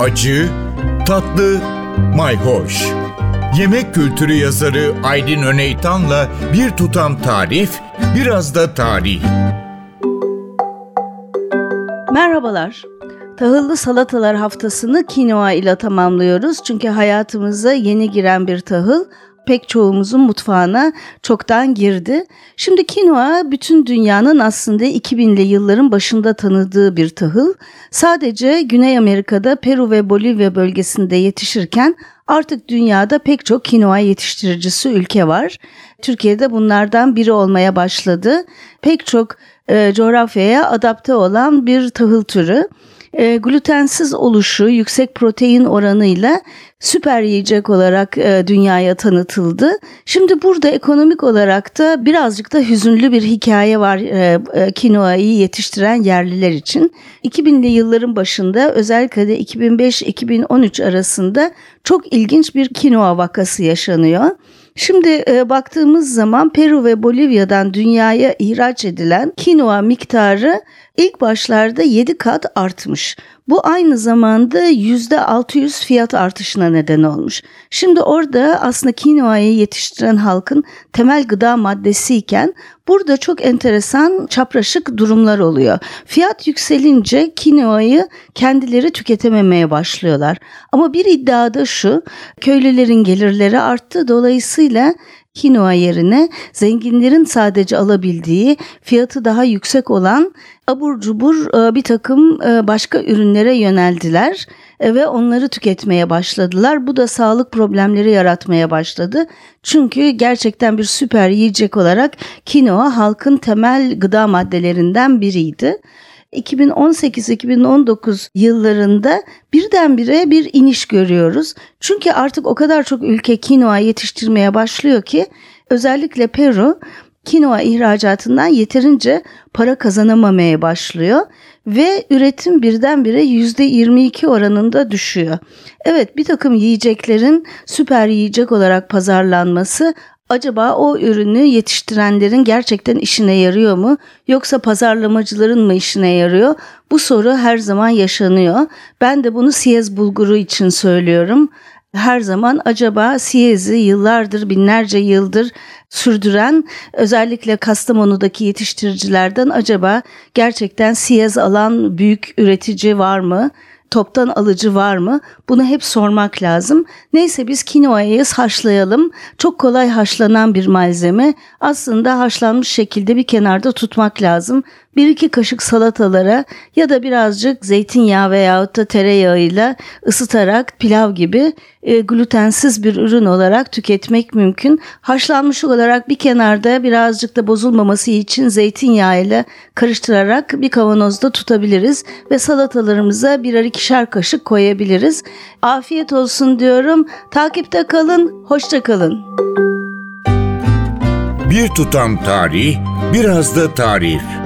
acı, tatlı, mayhoş. Yemek kültürü yazarı Aydın Öneytan'la bir tutam tarif, biraz da tarih. Merhabalar. Tahıllı salatalar haftasını kinoa ile tamamlıyoruz. Çünkü hayatımıza yeni giren bir tahıl pek çoğumuzun mutfağına çoktan girdi. Şimdi kinoa bütün dünyanın aslında 2000'li yılların başında tanıdığı bir tahıl. Sadece Güney Amerika'da Peru ve Bolivya bölgesinde yetişirken artık dünyada pek çok kinoa yetiştiricisi ülke var. Türkiye'de bunlardan biri olmaya başladı. Pek çok e, coğrafyaya adapte olan bir tahıl türü e, glutensiz oluşu, yüksek protein oranıyla süper yiyecek olarak e, dünyaya tanıtıldı. Şimdi burada ekonomik olarak da birazcık da hüzünlü bir hikaye var e, e, kinoayı yetiştiren yerliler için. 2000'li yılların başında özellikle de 2005-2013 arasında çok ilginç bir kinoa vakası yaşanıyor. Şimdi e, baktığımız zaman Peru ve Bolivya'dan dünyaya ihraç edilen kinoa miktarı ilk başlarda 7 kat artmış. Bu aynı zamanda %600 fiyat artışına neden olmuş. Şimdi orada aslında kinoayı yetiştiren halkın temel gıda maddesi iken burada çok enteresan çapraşık durumlar oluyor. Fiyat yükselince kinoayı kendileri tüketememeye başlıyorlar. Ama bir iddia da şu, köylülerin gelirleri arttı dolayısıyla kinoa yerine zenginlerin sadece alabildiği fiyatı daha yüksek olan abur cubur e, bir takım e, başka ürünlere yöneldiler e, ve onları tüketmeye başladılar. Bu da sağlık problemleri yaratmaya başladı. Çünkü gerçekten bir süper yiyecek olarak kinoa halkın temel gıda maddelerinden biriydi. 2018-2019 yıllarında birdenbire bir iniş görüyoruz. Çünkü artık o kadar çok ülke kinoa yetiştirmeye başlıyor ki özellikle Peru kinoa ihracatından yeterince para kazanamamaya başlıyor ve üretim birdenbire %22 oranında düşüyor. Evet bir takım yiyeceklerin süper yiyecek olarak pazarlanması Acaba o ürünü yetiştirenlerin gerçekten işine yarıyor mu yoksa pazarlamacıların mı işine yarıyor? Bu soru her zaman yaşanıyor. Ben de bunu siyez bulguru için söylüyorum. Her zaman acaba siyezi yıllardır, binlerce yıldır sürdüren özellikle Kastamonu'daki yetiştiricilerden acaba gerçekten siyez alan büyük üretici var mı? Toptan alıcı var mı? Bunu hep sormak lazım. Neyse biz kinoayı haşlayalım. Çok kolay haşlanan bir malzeme. Aslında haşlanmış şekilde bir kenarda tutmak lazım. Bir iki kaşık salatalara ya da birazcık zeytinyağı veyahut da tereyağıyla ısıtarak pilav gibi e, glutensiz bir ürün olarak tüketmek mümkün. Haşlanmış olarak bir kenarda birazcık da bozulmaması için zeytinyağıyla karıştırarak bir kavanozda tutabiliriz ve salatalarımıza birer ikişer kaşık koyabiliriz. Afiyet olsun diyorum. Takipte kalın, hoşça kalın. Bir tutam tarih, biraz da tarif.